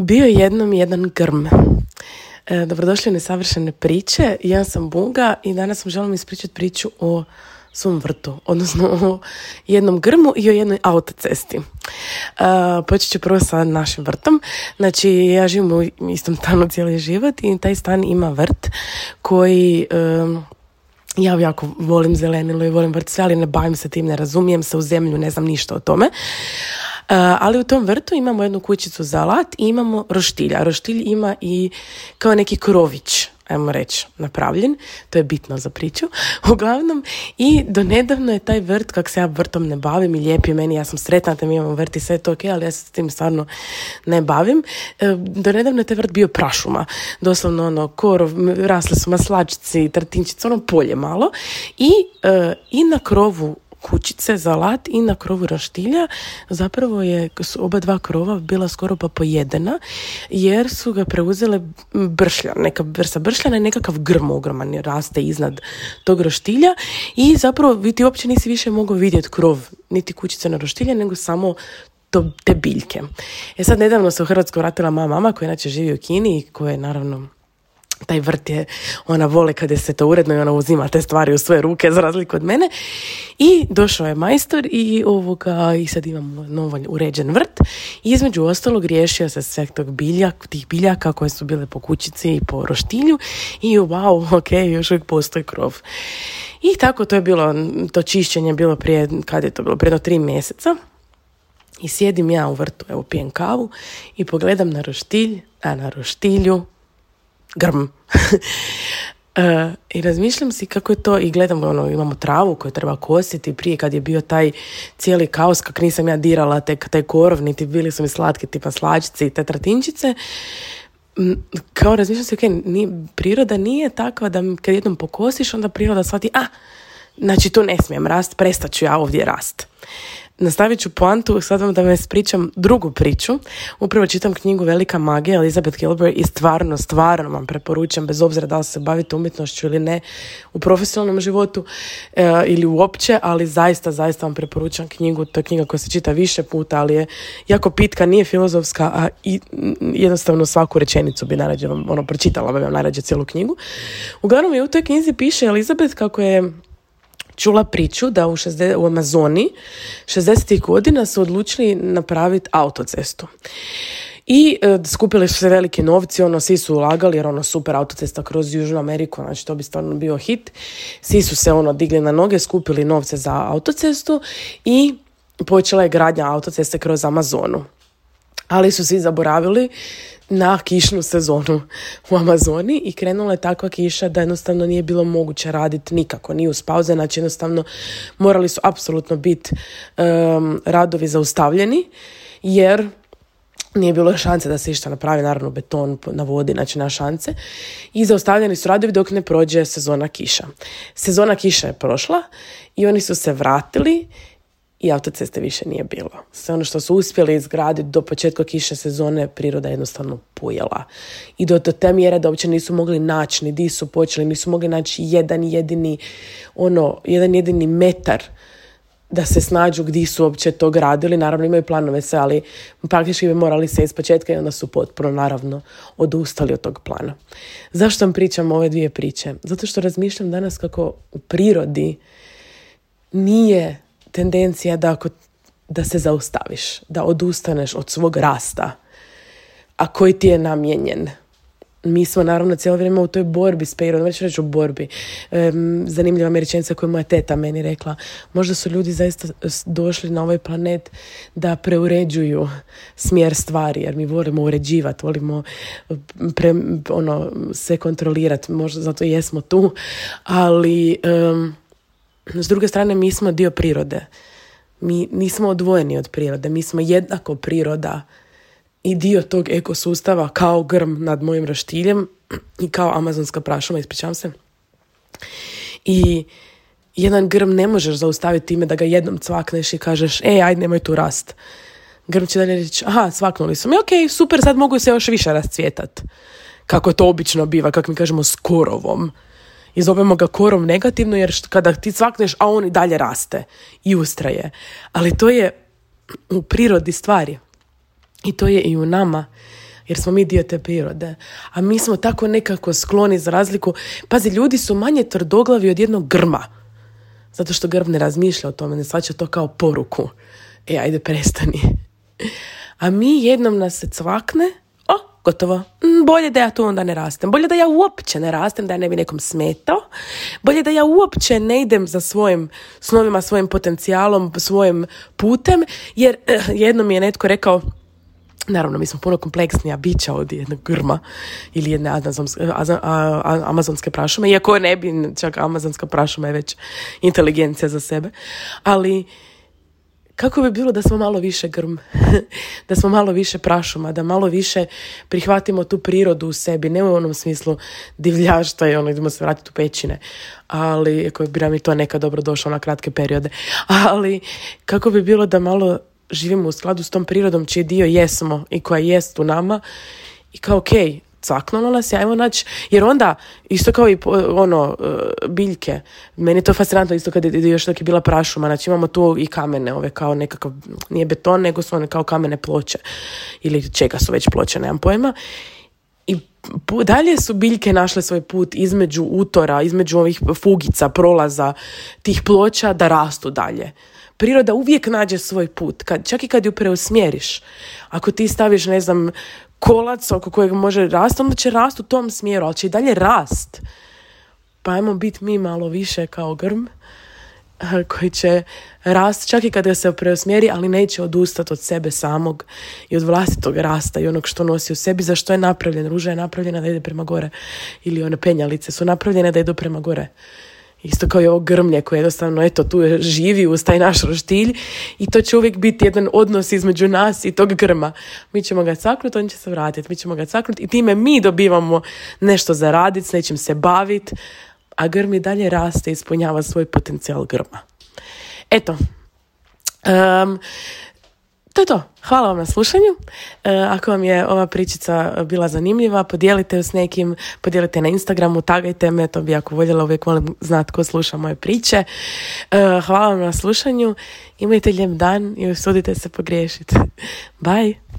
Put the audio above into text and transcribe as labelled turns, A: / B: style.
A: Bio je jednom jedan grm. E, dobrodošli u Nesavršene priče. Ja sam Buga i danas vam želim ispričati priču o svom vrtu, odnosno o jednom grmu i o jednoj autocesti. E, počet ću prvo sa našim vrtom. Znači, ja živim u istom stanu cijeli život i taj stan ima vrt koji... ja jako volim zelenilo i volim vrt sve, ali ne bavim se tim, ne razumijem se u zemlju, ne znam ništa o tome. E, ali u tom vrtu imamo jednu kućicu za alat i imamo roštilja. Roštilj ima i kao neki krović ajmo reći, napravljen, to je bitno za priču, uglavnom, i do nedavno je taj vrt, kak se ja vrtom ne bavim i lijepi meni, ja sam sretna da mi imamo vrt i sve to ok, ali ja se s tim stvarno ne bavim, e, Donedavno nedavno je taj vrt bio prašuma, doslovno ono, korov, rasle su maslačici, trtinčice, ono polje malo, i, e, i na krovu kućice za lat i na krovu roštilja zapravo je oba dva krova bila skoro pa pojedena jer su ga preuzele bršlja, neka vrsta bršljana i nekakav grm ogroman raste iznad tog roštilja i zapravo ti uopće nisi više mogao vidjeti krov niti kućice na roštilje nego samo to, te biljke. E sad nedavno se u Hrvatsku vratila moja mama koja inače živi u Kini i koja je naravno taj vrt je, ona vole kada se to uredno i ona uzima te stvari u svoje ruke za razliku od mene. I došao je majstor i ovoga, i sad imamo novo uređen vrt. I između ostalog riješio se sveg tog biljak, tih biljaka koje su bile po kućici i po roštilju i wow, ok, još uvijek postoji krov. I tako to je bilo, to čišćenje bilo prije, kad je to bilo, prije tri mjeseca. I sjedim ja u vrtu, evo pijem kavu i pogledam na roštilj, a na roštilju grm. E, I razmišljam si kako je to i gledam, ono, imamo travu koju treba kositi prije kad je bio taj cijeli kaos kak nisam ja dirala te taj korov, niti bili su mi slatki tipa slačice i te tratinčice Kao razmišljam si, ok, nije, priroda nije takva da kad jednom pokosiš, onda priroda shvati, a, Znači tu ne smijem rast, prestat ću ja ovdje rast. Nastavit ću poantu, sad vam da vam ispričam drugu priču. Upravo čitam knjigu Velika magija Elizabeth Gilbert i stvarno, stvarno vam preporučam, bez obzira da li se bavite umjetnošću ili ne, u profesionalnom životu e, ili uopće, ali zaista, zaista vam preporučam knjigu. To je knjiga koja se čita više puta, ali je jako pitka, nije filozofska, a i, jednostavno svaku rečenicu bi narađe, ono, pročitala bi vam narađe cijelu knjigu. Uglavnom i u toj knjizi piše Elizabeth kako je čula priču da u, u Amazoni 60. godina su odlučili napraviti autocestu. I e, skupili su se veliki novci, ono, svi su ulagali, jer ono, super autocesta kroz Južnu Ameriku, znači to bi stvarno bio hit. Svi su se, ono, digli na noge, skupili novce za autocestu i počela je gradnja autoceste kroz Amazonu ali su svi zaboravili na kišnu sezonu u Amazoni i krenula je takva kiša da jednostavno nije bilo moguće raditi nikako, ni uz pauze, znači jednostavno morali su apsolutno biti radovi zaustavljeni jer nije bilo šanse da se išta napravi, naravno beton na vodi, znači na šance. I zaustavljeni su radovi dok ne prođe sezona kiša. Sezona kiša je prošla i oni su se vratili i autoceste više nije bilo. Sve ono što su uspjeli izgraditi do početka kiše sezone, priroda je jednostavno pujela. I do, do te mjere da uopće nisu mogli naći ni di su počeli, nisu mogli naći jedan jedini, ono, jedan jedini metar da se snađu gdje su uopće to gradili. Naravno imaju planove sve, ali praktički bi morali se iz početka i onda su potpuno, naravno, odustali od tog plana. Zašto vam pričam ove dvije priče? Zato što razmišljam danas kako u prirodi nije tendencija da, ako, da se zaustaviš, da odustaneš od svog rasta, a koji ti je namijenjen. Mi smo naravno cijelo vrijeme u toj borbi s prirodom, već reći o borbi. Um, zanimljiva američanica koja je moja teta meni rekla. Možda su ljudi zaista došli na ovaj planet da preuređuju smjer stvari, jer mi volimo uređivati, volimo mm, ono, se kontrolirati, možda zato i jesmo tu, ali... S druge strane, mi smo dio prirode. Mi nismo odvojeni od prirode. Mi smo jednako priroda i dio tog ekosustava kao grm nad mojim raštiljem i kao amazonska prašuma, ispričavam se. I jedan grm ne možeš zaustaviti time da ga jednom cvakneš i kažeš e, ajde, nemoj tu rast. Grm će dalje reći, aha, cvaknuli su mi, ok, super, sad mogu se još više rascvjetat. Kako to obično biva, kako mi kažemo, s korovom i zovemo ga korom negativno jer kada ti cvakneš, a on i dalje raste i ustraje. Ali to je u prirodi stvari i to je i u nama jer smo mi dio te prirode. A mi smo tako nekako skloni za razliku. Pazi, ljudi su manje tvrdoglavi od jednog grma. Zato što grb ne razmišlja o tome, ne svaća to kao poruku. E, ajde, prestani. A mi jednom nas se cvakne gotovo. Mm, bolje da ja tu onda ne rastem. Bolje da ja uopće ne rastem, da ja ne bi nekom smetao. Bolje da ja uopće ne idem za svojim snovima, svojim potencijalom, svojim putem. Jer eh, jednom mi je netko rekao, Naravno, mi smo puno kompleksnija bića od jednog grma ili jedne amazonske, eh, amazonske prašume, iako ne bi, čak amazonska prašuma je već inteligencija za sebe, ali kako bi bilo da smo malo više grm, da smo malo više prašuma, da malo više prihvatimo tu prirodu u sebi, ne u onom smislu divljašta i ono idemo se vratiti u pećine, ali ako bi nam i to neka dobro došlo na kratke periode, ali kako bi bilo da malo živimo u skladu s tom prirodom čiji dio jesmo i koja jest u nama i kao okej, okay, caknulo nas je, ajmo naći, jer onda, isto kao i ono, e, biljke, meni je to fascinantno isto kad je još dok je bila prašuma, znači imamo tu i kamene, ove kao nekakav, nije beton, nego su one kao kamene ploče, ili čega su već ploče, nemam pojma, i dalje su biljke našle svoj put između utora, između ovih fugica, prolaza, tih ploča da rastu dalje. Priroda uvijek nađe svoj put, kad, čak i kad ju preusmjeriš. Ako ti staviš, ne znam, kolac oko kojeg može rast, onda će rast u tom smjeru, ali će i dalje rast. Pa ajmo biti mi malo više kao grm eh, koji će rast čak i kada se preusmjeri, ali neće odustati od sebe samog i od vlastitog rasta i onog što nosi u sebi, za što je napravljen. Ruža je napravljena da ide prema gore ili one penjalice su napravljene da idu prema gore. Isto kao i ovo grmlje koje jednostavno, eto, tu živi uz taj naš roštilj i to će uvijek biti jedan odnos između nas i tog grma. Mi ćemo ga caknuti, on će se vratiti, mi ćemo ga caknuti i time mi dobivamo nešto za radit, s nečim se baviti, a grm i dalje raste i ispunjava svoj potencijal grma. Eto, um, to je to. Hvala vam na slušanju. E, ako vam je ova pričica e, bila zanimljiva, podijelite ju s nekim, podijelite na Instagramu, tagajte me, to bi ako voljela, uvijek volim znat ko sluša moje priče. E, hvala vam na slušanju, imajte lijep dan i usudite se pogriješiti. Bye!